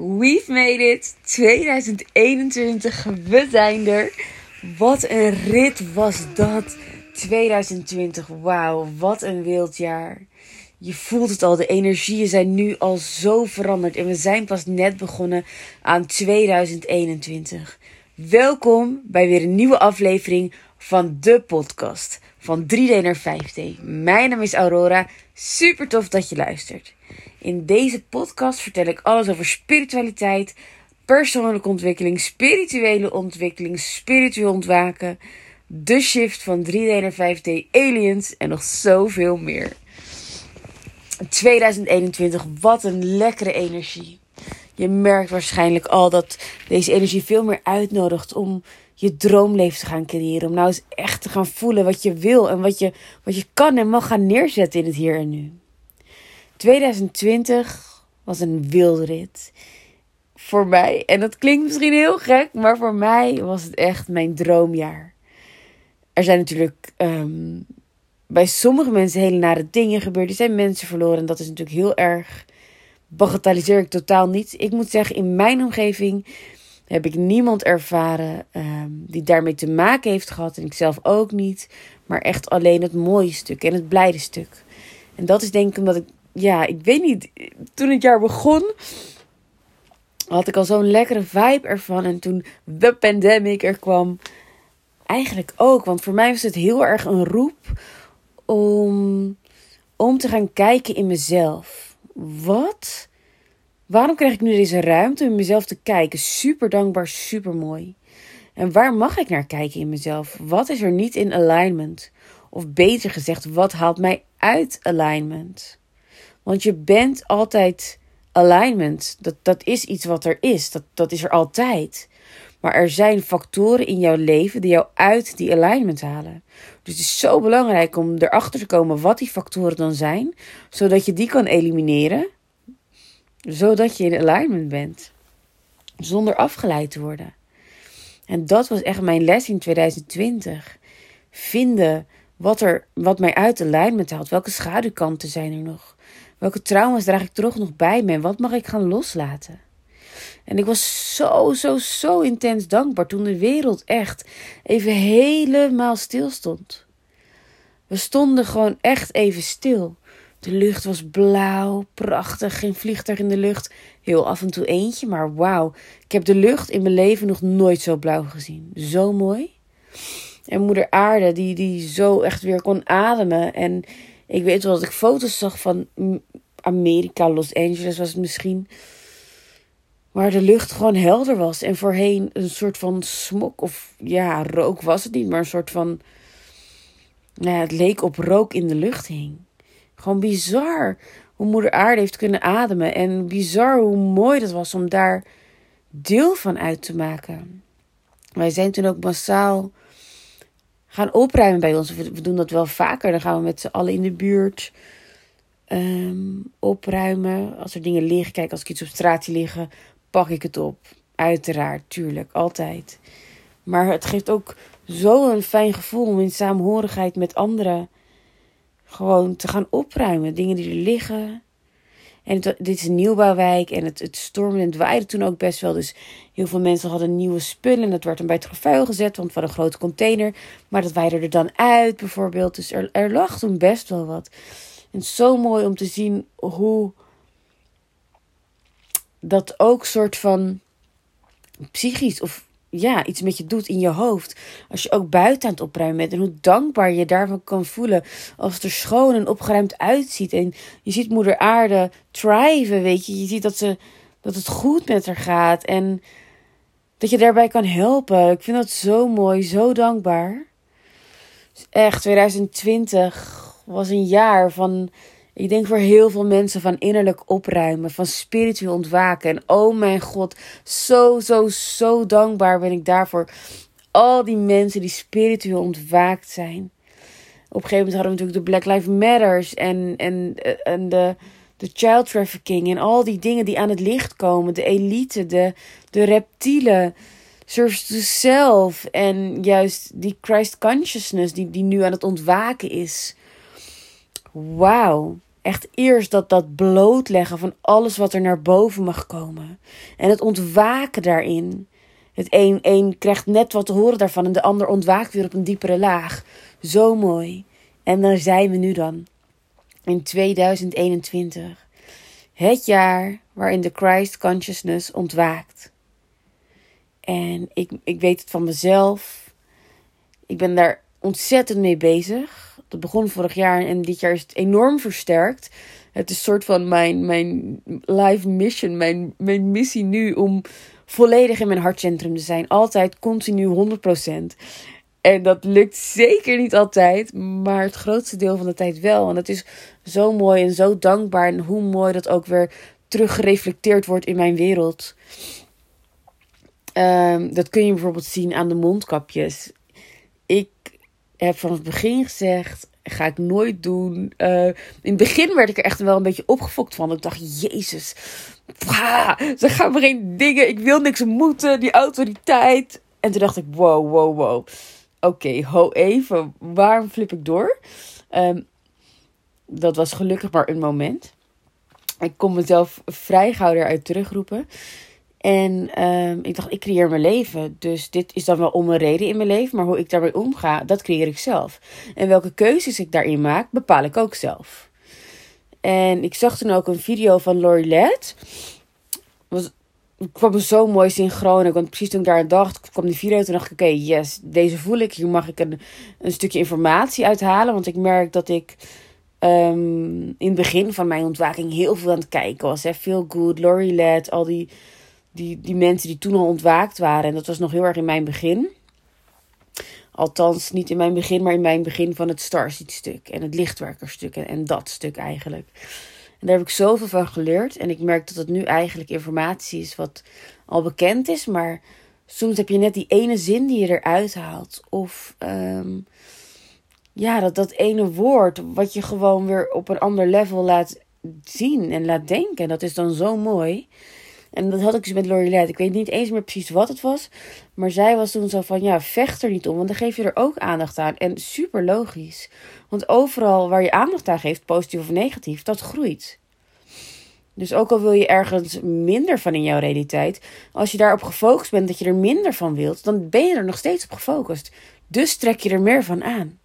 We've made it. 2021. We zijn er. Wat een rit was dat. 2020. Wauw, wat een wild jaar. Je voelt het al, de energieën zijn nu al zo veranderd. En we zijn pas net begonnen aan 2021. Welkom bij weer een nieuwe aflevering van de podcast. Van 3D naar 5D. Mijn naam is Aurora. Super tof dat je luistert. In deze podcast vertel ik alles over spiritualiteit, persoonlijke ontwikkeling, spirituele ontwikkeling, spiritueel ontwaken, de shift van 3D naar 5D, aliens en nog zoveel meer. 2021, wat een lekkere energie. Je merkt waarschijnlijk al dat deze energie veel meer uitnodigt om je droomleven te gaan creëren. Om nou eens echt te gaan voelen wat je wil en wat je, wat je kan en mag gaan neerzetten in het hier en nu. 2020 was een wildrit voor mij. En dat klinkt misschien heel gek, maar voor mij was het echt mijn droomjaar. Er zijn natuurlijk ehm, bij sommige mensen hele nare dingen gebeurd. Er zijn mensen verloren en dat is natuurlijk heel erg. Bagatelliseer ik totaal niet. Ik moet zeggen, in mijn omgeving heb ik niemand ervaren um, die daarmee te maken heeft gehad. En ik zelf ook niet. Maar echt alleen het mooie stuk en het blijde stuk. En dat is denk ik omdat ik ja, ik weet niet. Toen het jaar begon, had ik al zo'n lekkere vibe ervan. En toen de pandemic er kwam, eigenlijk ook. Want voor mij was het heel erg een roep om, om te gaan kijken in mezelf. Wat? Waarom krijg ik nu deze ruimte om mezelf te kijken? Super dankbaar, super mooi. En waar mag ik naar kijken in mezelf? Wat is er niet in alignment? Of beter gezegd, wat haalt mij uit alignment? Want je bent altijd alignment. Dat, dat is iets wat er is. Dat, dat is er altijd. Maar er zijn factoren in jouw leven die jou uit die alignment halen. Dus het is zo belangrijk om erachter te komen wat die factoren dan zijn, zodat je die kan elimineren, zodat je in alignment bent, zonder afgeleid te worden. En dat was echt mijn les in 2020. Vinden wat, er, wat mij uit alignment haalt. Welke schaduwkanten zijn er nog? Welke trauma's draag ik toch nog bij me? En wat mag ik gaan loslaten? En ik was zo, zo, zo intens dankbaar toen de wereld echt even helemaal stil stond. We stonden gewoon echt even stil. De lucht was blauw, prachtig, geen vliegtuig in de lucht. Heel af en toe eentje, maar wauw. Ik heb de lucht in mijn leven nog nooit zo blauw gezien. Zo mooi. En moeder aarde die, die zo echt weer kon ademen. En ik weet wel dat ik foto's zag van Amerika, Los Angeles was het misschien. Waar de lucht gewoon helder was. En voorheen een soort van smok of ja, rook was het niet, maar een soort van. Nou ja, het leek op rook in de lucht hing. Gewoon bizar hoe Moeder Aarde heeft kunnen ademen. En bizar hoe mooi dat was om daar deel van uit te maken. Wij zijn toen ook massaal gaan opruimen bij ons. We doen dat wel vaker. Dan gaan we met z'n allen in de buurt um, opruimen. Als er dingen liggen, kijk, als ik iets op straat zie liggen, pak ik het op. Uiteraard, tuurlijk, altijd. Maar het geeft ook zo'n fijn gevoel om in samenhorigheid met anderen gewoon te gaan opruimen. Dingen die er liggen. En dit is een nieuwbouwwijk en het, het stormde en waaide toen ook best wel. Dus heel veel mensen hadden nieuwe spullen en dat werd dan bij het vuil gezet, want van een grote container. Maar dat waaide er dan uit bijvoorbeeld. Dus er, er lag toen best wel wat. En zo mooi om te zien hoe dat ook soort van psychisch of ja, iets met je doet in je hoofd. Als je ook buiten aan het opruimen bent. En hoe dankbaar je daarvan kan voelen. Als het er schoon en opgeruimd uitziet. En je ziet moeder aarde thriven, weet je. Je ziet dat, ze, dat het goed met haar gaat. En dat je daarbij kan helpen. Ik vind dat zo mooi, zo dankbaar. echt, 2020 was een jaar van, ik denk voor heel veel mensen, van innerlijk opruimen, van spiritueel ontwaken. En oh mijn god, zo, zo, zo dankbaar ben ik daarvoor. Al die mensen die spiritueel ontwaakt zijn. Op een gegeven moment hadden we natuurlijk de Black Lives Matters en, en, en de, de child trafficking en al die dingen die aan het licht komen. De elite, de, de reptielen service to self en juist die Christ consciousness die, die nu aan het ontwaken is. Wauw. echt eerst dat, dat blootleggen van alles wat er naar boven mag komen. En het ontwaken daarin. Het een, een krijgt net wat te horen daarvan en de ander ontwaakt weer op een diepere laag. Zo mooi. En daar zijn we nu dan. In 2021. Het jaar waarin de Christ Consciousness ontwaakt. En ik, ik weet het van mezelf. Ik ben daar ontzettend mee bezig. Dat begon vorig jaar en dit jaar is het enorm versterkt. Het is een soort van mijn, mijn life mission, mijn, mijn missie nu om volledig in mijn hartcentrum te zijn. Altijd continu 100%. En dat lukt zeker niet altijd, maar het grootste deel van de tijd wel. En dat is zo mooi en zo dankbaar. En hoe mooi dat ook weer teruggereflecteerd wordt in mijn wereld. Um, dat kun je bijvoorbeeld zien aan de mondkapjes. Ik heb van het begin gezegd: ga ik nooit doen. Uh, in het begin werd ik er echt wel een beetje opgefokt van. Ik dacht: Jezus, ze gaan maar geen dingen. Ik wil niks moeten, die autoriteit. En toen dacht ik: wow, wow, wow. Oké, ho even. Waarom flip ik door? Um, dat was gelukkig maar een moment. Ik kon mezelf vrij gauw eruit terugroepen. En um, ik dacht, ik creëer mijn leven. Dus dit is dan wel om een reden in mijn leven. Maar hoe ik daarmee omga, dat creëer ik zelf. En welke keuzes ik daarin maak, bepaal ik ook zelf. En ik zag toen ook een video van Lori Led. Was, kwam zo mooi synchroon. Want precies toen ik daar aan dacht, kwam die video. Toen dacht ik, oké, yes, deze voel ik. Hier mag ik een, een stukje informatie uithalen. Want ik merk dat ik um, in het begin van mijn ontwaking heel veel aan het kijken was. Hè. Feel Good, Lori Led, al die die, die mensen die toen al ontwaakt waren. En dat was nog heel erg in mijn begin. Althans, niet in mijn begin, maar in mijn begin van het Starseed-stuk. En het lichtwerkerstuk. En, en dat stuk eigenlijk. En daar heb ik zoveel van geleerd. En ik merk dat het nu eigenlijk informatie is wat al bekend is. Maar soms heb je net die ene zin die je eruit haalt. Of um, ja, dat, dat ene woord wat je gewoon weer op een ander level laat zien en laat denken. Dat is dan zo mooi. En dat had ik dus met Lorelei. Ik weet niet eens meer precies wat het was. Maar zij was toen zo van, ja, vecht er niet om. Want dan geef je er ook aandacht aan. En super logisch. Want overal waar je aandacht aan geeft, positief of negatief, dat groeit. Dus ook al wil je ergens minder van in jouw realiteit, als je daarop gefocust bent dat je er minder van wilt, dan ben je er nog steeds op gefocust. Dus trek je er meer van aan.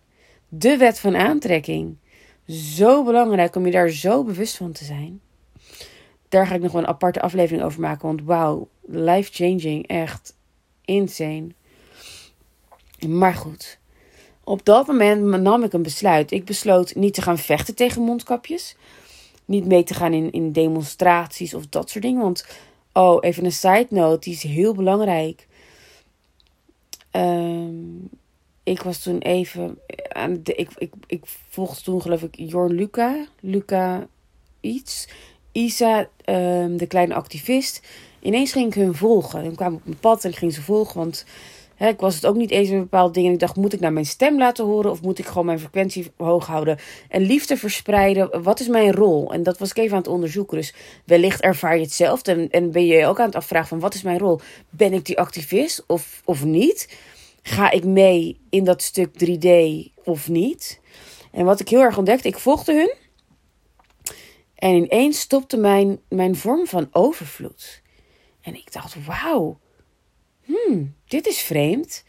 De wet van aantrekking. Zo belangrijk om je daar zo bewust van te zijn daar ga ik nog wel een aparte aflevering over maken. Want wauw, life changing. Echt insane. Maar goed. Op dat moment nam ik een besluit. Ik besloot niet te gaan vechten tegen mondkapjes. Niet mee te gaan in, in demonstraties of dat soort dingen. Want, oh, even een side note, die is heel belangrijk. Um, ik was toen even aan de, ik, ik, ik volgde toen geloof ik Jorn Luca. Luca iets. Isa, ehm, de kleine activist. Ineens ging ik hun volgen. En kwam op mijn pad en ik ging ze volgen. Want ik was het ook niet eens met bepaalde dingen. Ik dacht, moet ik naar mijn stem laten horen? Of moet ik gewoon mijn frequentie hoog houden? En liefde verspreiden. Wat is mijn rol? En dat was ik even aan het onderzoeken. Dus wellicht ervaar je hetzelfde. En, en ben je ook aan het afvragen van, wat is mijn rol? Ben ik die activist of, of niet? Ga ik mee in dat stuk 3D of niet? En wat ik heel erg ontdekte, ik volgde hun. En ineens stopte mijn, mijn vorm van overvloed. En ik dacht, wauw, hmm, dit is vreemd.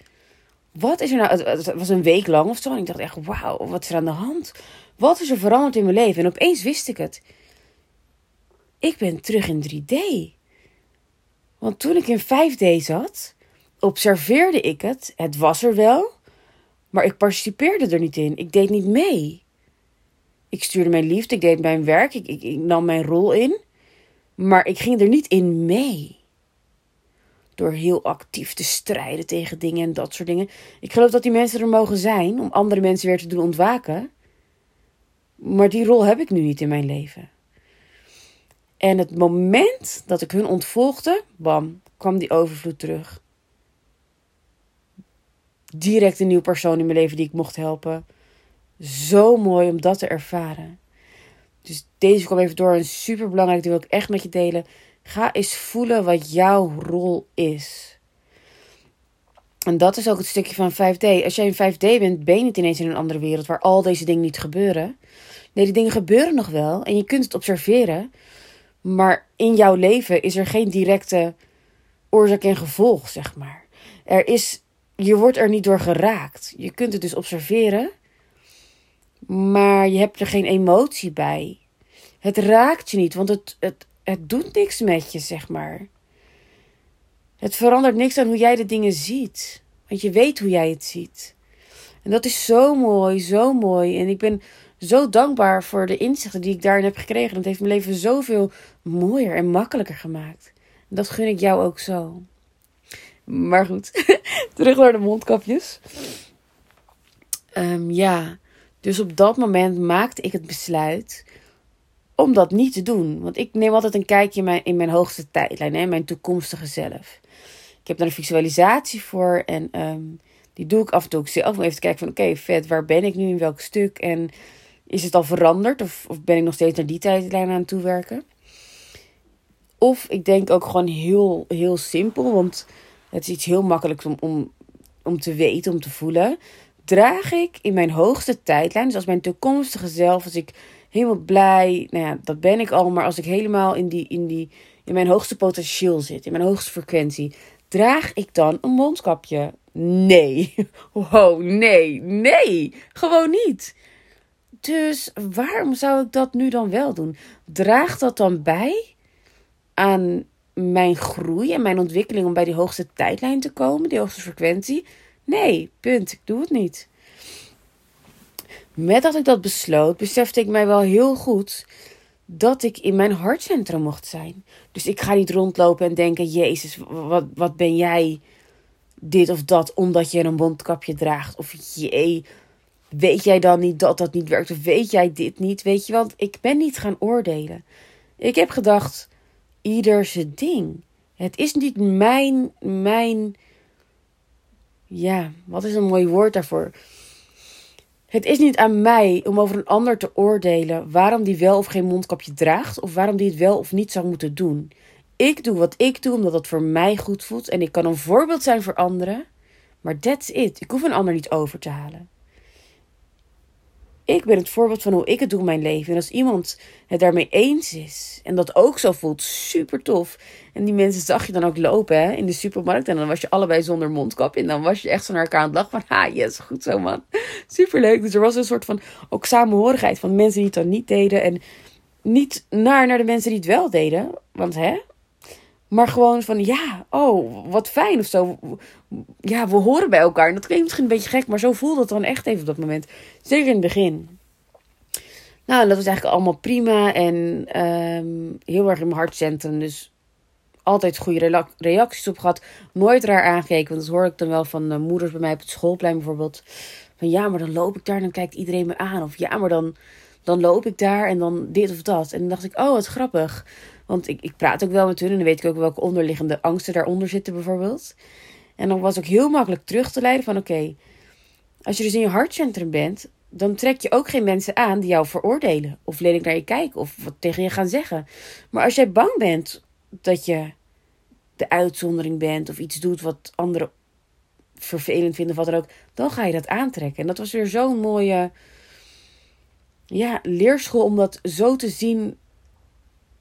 Wat is er nou? Het was een week lang of zo. En ik dacht echt, wauw, wat is er aan de hand? Wat is er veranderd in mijn leven? En opeens wist ik het. Ik ben terug in 3D. Want toen ik in 5D zat, observeerde ik het. Het was er wel, maar ik participeerde er niet in. Ik deed niet mee. Ik stuurde mijn liefde, ik deed mijn werk, ik, ik, nam mijn rol in. Maar ik ging er niet in mee. Door heel actief te strijden tegen dingen en dat soort dingen. Ik geloof dat die mensen er mogen zijn om andere mensen weer te doen ontwaken. Maar die rol heb ik nu niet in mijn leven. En het moment dat ik hun ontvolgde, bam, kwam die overvloed terug. Direct een nieuw persoon in mijn leven die ik mocht helpen. Zo mooi om dat te ervaren. Dus deze kwam even door en super belangrijk. Die wil ik echt met je delen. Ga eens voelen wat jouw rol is. En dat is ook het stukje van 5D. Als jij in 5D bent, ben je niet ineens in een andere wereld waar al deze dingen niet gebeuren. Nee, die dingen gebeuren nog wel en je kunt het observeren. Maar in jouw leven is er geen directe oorzaak en gevolg, zeg maar. Er is, je wordt er niet door geraakt. Je kunt het dus observeren, maar je hebt er geen emotie bij. Het raakt je niet, want het, het, het doet niks met je, zeg maar. Het verandert niks aan hoe jij de dingen ziet. Want je weet hoe jij het ziet. En dat is zo mooi, zo mooi. En ik ben zo dankbaar voor de inzichten die ik daarin heb gekregen. Het heeft mijn leven zoveel mooier en makkelijker gemaakt. Dat gun ik jou ook zo. Maar goed, terug naar de mondkapjes. Ehm, ja, dus op dat moment maakte ik het besluit om dat niet te doen. Want ik neem altijd een kijkje in mijn, in mijn hoogste tijdlijn, hè, mijn toekomstige zelf. Ik heb daar een visualisatie voor en ehm, die doe ik af en toe ook zelf. Om even te kijken van oké, vet, waar ben ik nu in welk stuk? En is het al veranderd of, of ben ik nog steeds naar die tijdlijn aan het toewerken? Of ik denk ook gewoon heel, heel simpel, want het is iets heel makkelijks om, om, om te weten, om te voelen. Draag ik in mijn hoogste tijdlijn, dus als mijn toekomstige zelf, als ik helemaal blij, nou ja, dat ben ik al, maar als ik helemaal in, die, in, die, in mijn hoogste potentieel zit, in mijn hoogste frequentie, draag ik dan een mondkapje? Nee. Wow, nee, nee, gewoon niet. Dus waarom zou ik dat nu dan wel doen? Draagt dat dan bij aan mijn groei en mijn ontwikkeling om bij die hoogste tijdlijn te komen, die hoogste frequentie? Nee, punt. Ik doe het niet. Met dat ik dat besloot, besefte ik mij wel heel goed dat ik in mijn hartcentrum mocht zijn. Dus ik ga niet rondlopen en denken: Jezus, wat, wat ben jij dit of dat omdat je een mondkapje draagt? Of jee, weet jij dan niet dat dat niet werkt? Of weet jij dit niet? Weet je, want ik ben niet gaan oordelen. Ik heb gedacht: ieder zijn ding. Het is niet mijn, mijn, ja, wat is een mooi woord daarvoor? Het is niet aan mij om over een ander te oordelen waarom die wel of geen mondkapje draagt of waarom die het wel of niet zou moeten doen. Ik doe wat ik doe omdat het voor mij goed voelt en ik kan een voorbeeld zijn voor anderen, maar that's it. Ik hoef een ander niet over te halen. Ik ben het voorbeeld van hoe ik het doe in mijn leven. En als iemand het daarmee eens is en dat ook zo voelt, super tof. En die mensen zag je dan ook lopen hè, in de supermarkt. En dan was je allebei zonder mondkap. En dan was je echt zo naar elkaar aan het lachen van, ha, yes, goed zo man. Super leuk. Dus er was een soort van ook samenhorigheid van mensen die het dan niet deden. En niet naar, naar de mensen die het wel deden. Want hè, maar gewoon van ja, oh, wat fijn of zo. Ja, we horen bij elkaar. En dat klinkt misschien een beetje gek, maar zo voelde het dan echt even op dat moment. Zeker in het begin. Nou, dat was eigenlijk allemaal prima en um, heel erg in mijn hartcentrum. Dus altijd goede reacties op gehad. Nooit raar aangekeken, want dat hoor ik dan wel van uh, moeders bij mij op het schoolplein bijvoorbeeld. Van ja, maar dan loop ik daar en dan kijkt iedereen me aan. Of ja, maar dan, dan loop ik daar en dan dit of dat. En dan dacht ik, oh, wat grappig. Want ik, ik praat ook wel met hun en dan weet ik ook welke onderliggende angsten daaronder zitten bijvoorbeeld. En dan was ook heel makkelijk terug te leiden van oké, als je dus in je hartcentrum bent, dan trek je ook geen mensen aan die jou veroordelen. Of lelijk naar je kijken of wat tegen je gaan zeggen. Maar als jij bang bent dat je de uitzondering bent of iets doet wat anderen vervelend vinden of wat dan ook, dan ga je dat aantrekken. En dat was weer zo'n mooie ja, leerschool om dat zo te zien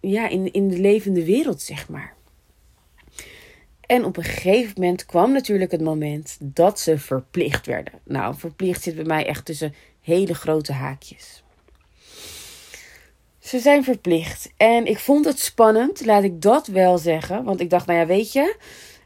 ja, in, in de levende wereld, zeg maar. En op een gegeven moment kwam natuurlijk het moment dat ze verplicht werden. Nou, verplicht zit bij mij echt tussen hele grote haakjes. Ze zijn verplicht. En ik vond het spannend, laat ik dat wel zeggen. Want ik dacht, nou ja, weet je,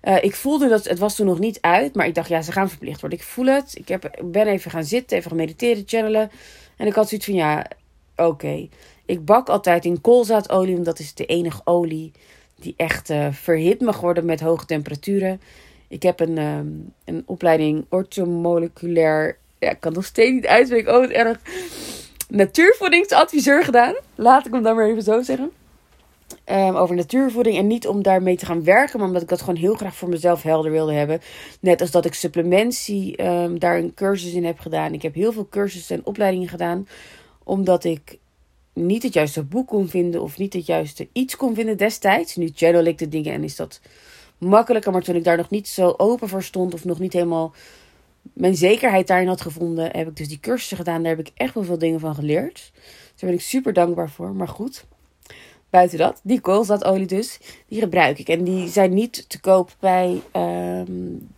uh, ik voelde dat het was toen nog niet uit. Maar ik dacht, ja, ze gaan verplicht worden. Ik voel het. Ik heb, ben even gaan zitten, even gaan mediteren, channelen. En ik had zoiets van, ja, oké. Ik bak altijd in koolzaadolie, want dat is de enige olie die echt uh, verhit mag worden met hoge temperaturen. Ik heb een, um, een opleiding orthomoleculair. Ja, ik kan nog steeds niet uitspreken. Oh, het erg. Natuurvoedingsadviseur gedaan. Laat ik hem dan maar even zo zeggen. Um, over natuurvoeding. En niet om daarmee te gaan werken, maar omdat ik dat gewoon heel graag voor mezelf helder wilde hebben. Net als dat ik supplementie um, daar een cursus in heb gedaan. Ik heb heel veel cursussen en opleidingen gedaan. Omdat ik niet het juiste boek kon vinden of niet het juiste iets kon vinden destijds. Nu channel ik de dingen en is dat makkelijker. Maar toen ik daar nog niet zo open voor stond of nog niet helemaal mijn zekerheid daarin had gevonden, heb ik dus die cursussen gedaan. Daar heb ik echt wel veel dingen van geleerd. daar ben ik super dankbaar voor. Maar goed, buiten dat, die koolzaadolie dus, die gebruik ik. En die zijn niet te koop bij um,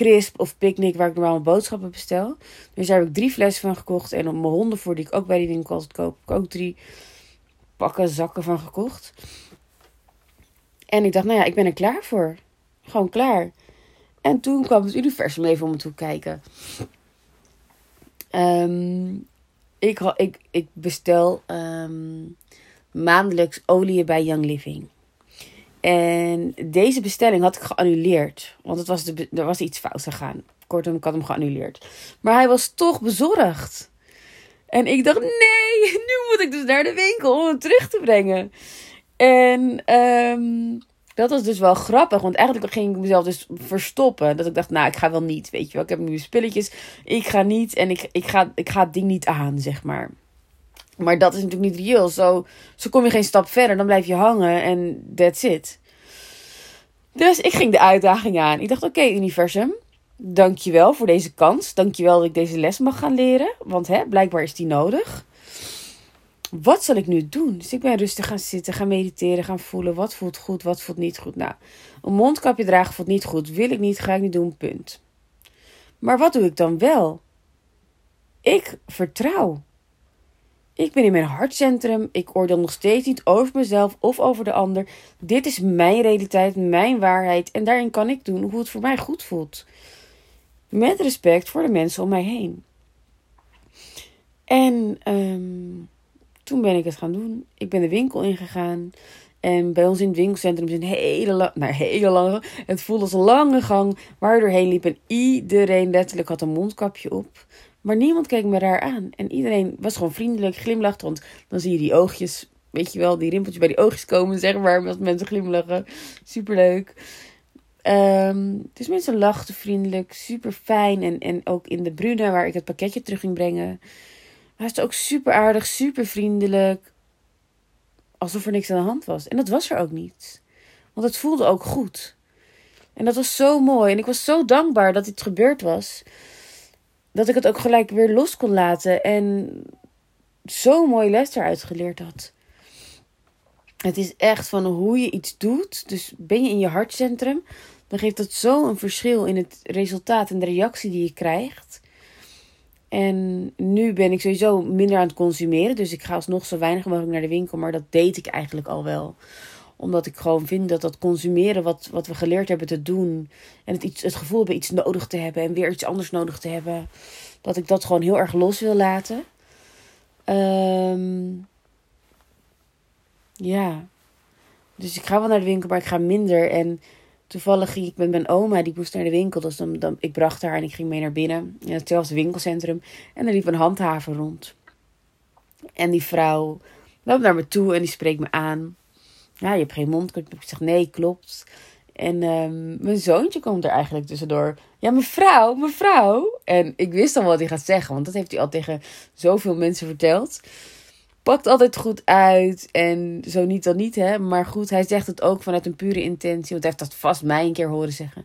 Crisp of Picnic, waar ik normaal boodschappen bestel. Dus daar heb ik drie flessen van gekocht. En op mijn honden voor die ik ook bij die winkel altijd koop, ik ook drie pakken zakken van gekocht. En ik dacht, nou ja, ik ben er klaar voor. Gewoon klaar. En toen kwam het universum even om me toe kijken. Um, ik, ik, ik bestel um, maandelijks olie bij Young Living. En deze bestelling had ik geannuleerd. Want het was er was iets fout gegaan. Kortom, ik had hem geannuleerd. Maar hij was toch bezorgd. En ik dacht, nee, nu moet ik dus naar de winkel om hem terug te brengen. En um, dat was dus wel grappig. Want eigenlijk ging ik mezelf dus verstoppen. Dat ik dacht, nou, ik ga wel niet. Weet je wel, ik heb nu spulletjes. Ik ga niet en ik, ik, ga, ik ga het ding niet aan, zeg maar. Maar dat is natuurlijk niet reëel. Zo, zo kom je geen stap verder. Dan blijf je hangen en that's it. Dus ik ging de uitdaging aan. Ik dacht, oké, okay, universum. Dankjewel voor deze kans. Dankjewel dat ik deze les mag gaan leren. Want hè, blijkbaar is die nodig wat zal ik nu doen? Dus ik ben rustig gaan zitten, gaan mediteren, gaan voelen. Wat voelt goed, wat voelt niet goed? Nou, een mondkapje dragen voelt niet goed. Wil ik niet, ga ik niet doen, punt. Maar wat doe ik dan wel? Ik vertrouw. Ik ben in mijn hartcentrum. Ik oordeel nog steeds niet over mezelf of over de ander. Dit is mijn realiteit, mijn waarheid. En daarin kan ik doen hoe het voor mij goed voelt. Met respect voor de mensen om mij heen. En um, toen ben ik het gaan doen. Ik ben de winkel ingegaan. En bij ons in het winkelcentrum is een hele, la nou, hele lange. Het voelde als een lange gang waar je doorheen liep. En iedereen letterlijk had een mondkapje op. Maar niemand keek me raar aan. En iedereen was gewoon vriendelijk, glimlacht. Want dan zie je die oogjes, weet je wel, die rimpeltjes bij die oogjes komen, zeg maar. Als mensen glimlachen. Superleuk. Um, dus mensen lachten vriendelijk, super fijn. En, en ook in de Bruna, waar ik het pakketje terug ging brengen hij is ook super aardig, super vriendelijk. Alsof er niks aan de hand was. En dat was er ook niet. Want het voelde ook goed. En dat was zo mooi. En ik was zo dankbaar dat dit gebeurd was. Dat ik het ook gelijk weer los kon laten. En zo'n mooie les eruit geleerd had. Het is echt van hoe je iets doet. Dus ben je in je hartcentrum. Dan geeft dat zo een verschil in het resultaat en de reactie die je krijgt. En nu ben ik sowieso minder aan het consumeren. Dus ik ga alsnog zo weinig mogelijk naar de winkel. Maar dat deed ik eigenlijk al wel. Omdat ik gewoon vind dat dat consumeren wat, wat we geleerd hebben te doen. En het, iets, het gevoel hebben iets nodig te hebben. En weer iets anders nodig te hebben. Dat ik dat gewoon heel erg los wil laten. Um, ja. Dus ik ga wel naar de winkel, maar ik ga minder. En Toevallig ging ik met mijn oma, die moest naar de winkel. Dus dan, dan, ik bracht haar en ik ging mee naar binnen. In hetzelfde winkelcentrum. En er liep een handhaver rond. En die vrouw loopt naar me toe en die spreekt me aan. Ja, je hebt geen mondkapje. Ik zeg, nee, klopt. En um, mijn zoontje komt er eigenlijk tussendoor. Ja, mevrouw, mevrouw. En ik wist al wat hij gaat zeggen, want dat heeft hij al tegen zoveel mensen verteld pakt altijd goed uit. En zo niet dan niet, hè. Maar goed, hij zegt het ook vanuit een pure intentie. Want hij heeft dat vast mij een keer horen zeggen.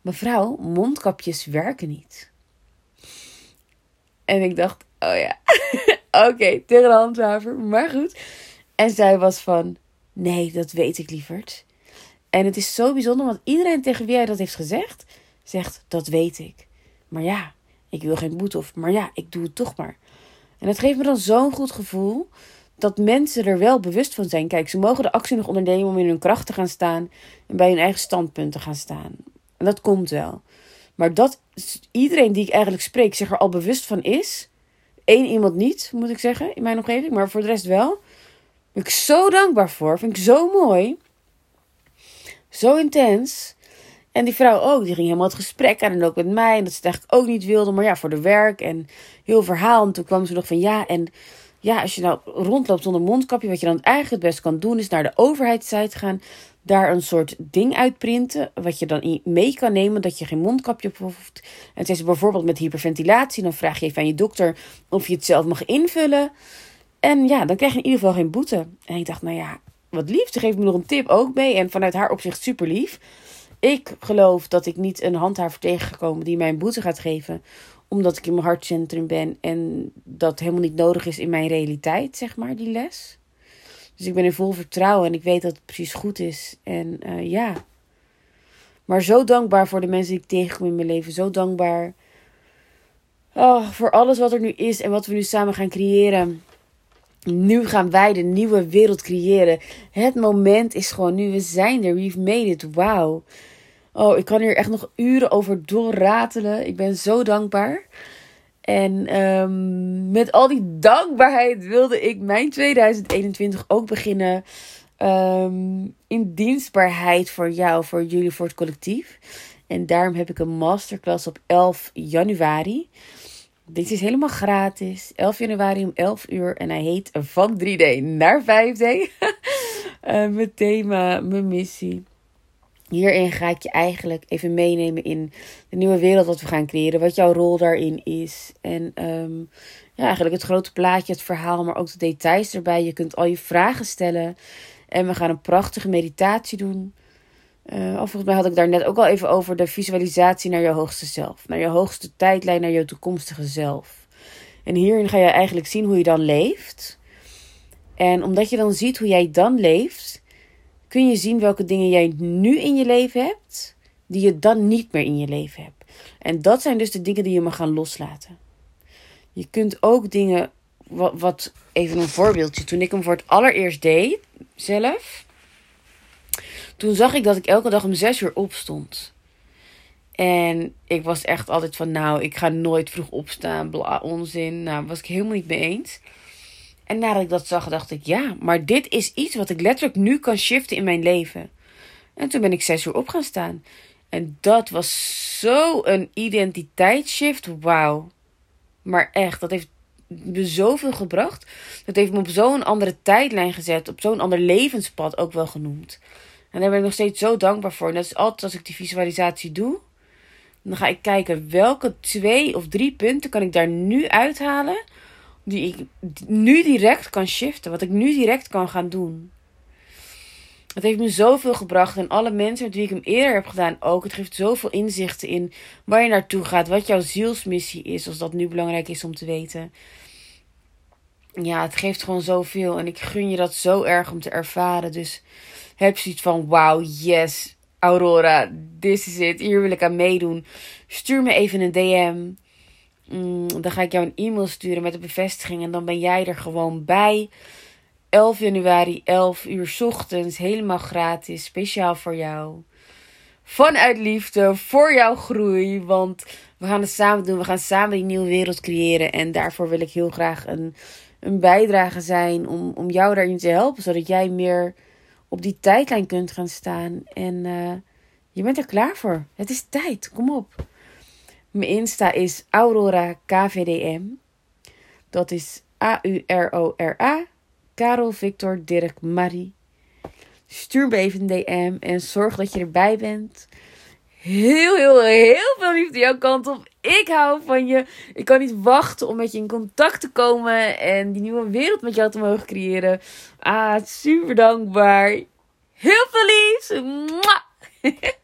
Mevrouw, mondkapjes werken niet. En ik dacht, oh ja, oké, tegen de handhaver, maar goed. En zij was van, nee, dat weet ik lieverd. En het is zo bijzonder, want iedereen tegen wie hij dat heeft gezegd, zegt, dat weet ik. Maar ja, ik wil geen boete of, maar ja, ik doe het toch maar. En het geeft me dan zo'n goed gevoel dat mensen er wel bewust van zijn. Kijk, ze mogen de actie nog ondernemen om in hun kracht te gaan staan en bij hun eigen standpunt te gaan staan. En dat komt wel. Maar dat iedereen die ik eigenlijk spreek zich er al bewust van is. Eén iemand niet, moet ik zeggen, in mijn omgeving, maar voor de rest wel. Ben ik zo dankbaar voor. Vind ik zo mooi. Zo intens. En die vrouw ook, die ging helemaal het gesprek aan en ook met mij. En dat ze het eigenlijk ook niet wilde, maar ja, voor de werk en heel verhaal. En toen kwam ze nog van ja, en ja, als je nou rondloopt zonder mondkapje, wat je dan eigenlijk het best kan doen, is naar de overheidssite gaan. Daar een soort ding uitprinten, wat je dan mee kan nemen, dat je geen mondkapje op hoeft. En het is bijvoorbeeld met hyperventilatie, dan vraag je even aan je dokter of je het zelf mag invullen. En ja, dan krijg je in ieder geval geen boete. En ik dacht, nou ja, wat lief. Ze geeft me nog een tip ook mee. En vanuit haar opzicht super lief. Ik geloof dat ik niet een handhaver tegengekomen die mij een boete gaat geven Omdat ik in mijn hartcentrum ben en dat helemaal niet nodig is in mijn realiteit, zeg maar, die les. Dus ik ben in vol vertrouwen en ik weet dat het precies goed is. En uh, ja. Maar zo dankbaar voor de mensen die ik tegenkom in mijn leven. Zo dankbaar oh, voor alles wat er nu is en wat we nu samen gaan creëren. Nu gaan wij de nieuwe wereld creëren. Het moment is gewoon nu. We zijn er. We've made it. Wauw. Oh, ik kan hier echt nog uren over doorratelen. Ik ben zo dankbaar. En um, met al die dankbaarheid wilde ik mijn 2021 ook beginnen. Um, in dienstbaarheid voor jou, voor jullie, voor het collectief. En daarom heb ik een masterclass op 11 januari. Dit is helemaal gratis. 11 januari om 11 uur. En hij heet Van 3D naar 5D. uh, mijn thema, mijn missie. Hierin ga ik je eigenlijk even meenemen in de nieuwe wereld wat we gaan creëren. Wat jouw rol daarin is. En um, ja, eigenlijk het grote plaatje, het verhaal, maar ook de details erbij. Je kunt al je vragen stellen. En we gaan een prachtige meditatie doen. Uh, of volgens mij had ik daar net ook al even over de visualisatie naar je hoogste zelf. Naar je hoogste tijdlijn, naar je toekomstige zelf. En hierin ga je eigenlijk zien hoe je dan leeft. En omdat je dan ziet hoe jij dan leeft, kun je zien welke dingen jij nu in je leven hebt, die je dan niet meer in je leven hebt. En dat zijn dus de dingen die je mag gaan loslaten. Je kunt ook dingen, wat even een voorbeeldje, toen ik hem voor het allereerst deed, zelf, toen zag ik dat ik elke dag om zes uur opstond. En ik was echt altijd van, nou, ik ga nooit vroeg opstaan, bla, onzin. Nou, was ik helemaal niet mee eens. En nadat ik dat zag, dacht ik, ja, maar dit is iets wat ik letterlijk nu kan shiften in mijn leven. En toen ben ik zes uur op gaan staan. En dat was zo een identiteitsshift. Wauw. Maar echt, dat heeft me zoveel gebracht. Dat heeft me op zo'n andere tijdlijn gezet. Op zo'n ander levenspad ook wel genoemd. En daar ben ik nog steeds zo dankbaar voor. En dat is altijd als ik die visualisatie doe. Dan ga ik kijken welke twee of drie punten kan ik daar nu uithalen die ik nu direct kan shiften. Wat ik nu direct kan gaan doen. Het heeft me zoveel gebracht. En alle mensen met wie ik hem eerder heb gedaan ook. Het geeft zoveel inzichten in waar je naartoe gaat. Wat jouw zielsmissie is. Als dat nu belangrijk is om te weten. Ja, het geeft gewoon zoveel. En ik gun je dat zo erg om te ervaren. Dus heb zoiets van: wauw, yes, Aurora, this is it. Hier wil ik aan meedoen. Stuur me even een DM. Mm, dan ga ik jou een e-mail sturen met de bevestiging. En dan ben jij er gewoon bij. 11 januari, 11 uur ochtends. Helemaal gratis. Speciaal voor jou. Vanuit liefde. Voor jouw groei. Want we gaan het samen doen. We gaan samen die nieuwe wereld creëren. En daarvoor wil ik heel graag een, een bijdrage zijn. Om, om jou daarin te helpen. Zodat jij meer op die tijdlijn kunt gaan staan. En uh, je bent er klaar voor. Het is tijd. Kom op. Mijn Insta is Aurora KVDM. Dat is A-U-R-O-R-A. Karel Victor Dirk Marie. Stuur me even DM en zorg dat je erbij bent. Heel, heel, heel veel liefde jouw kant op. Ik hou van je. Ik kan niet wachten om met je in contact te komen en die nieuwe wereld met jou te mogen creëren. Ah, super dankbaar. Heel veel liefs.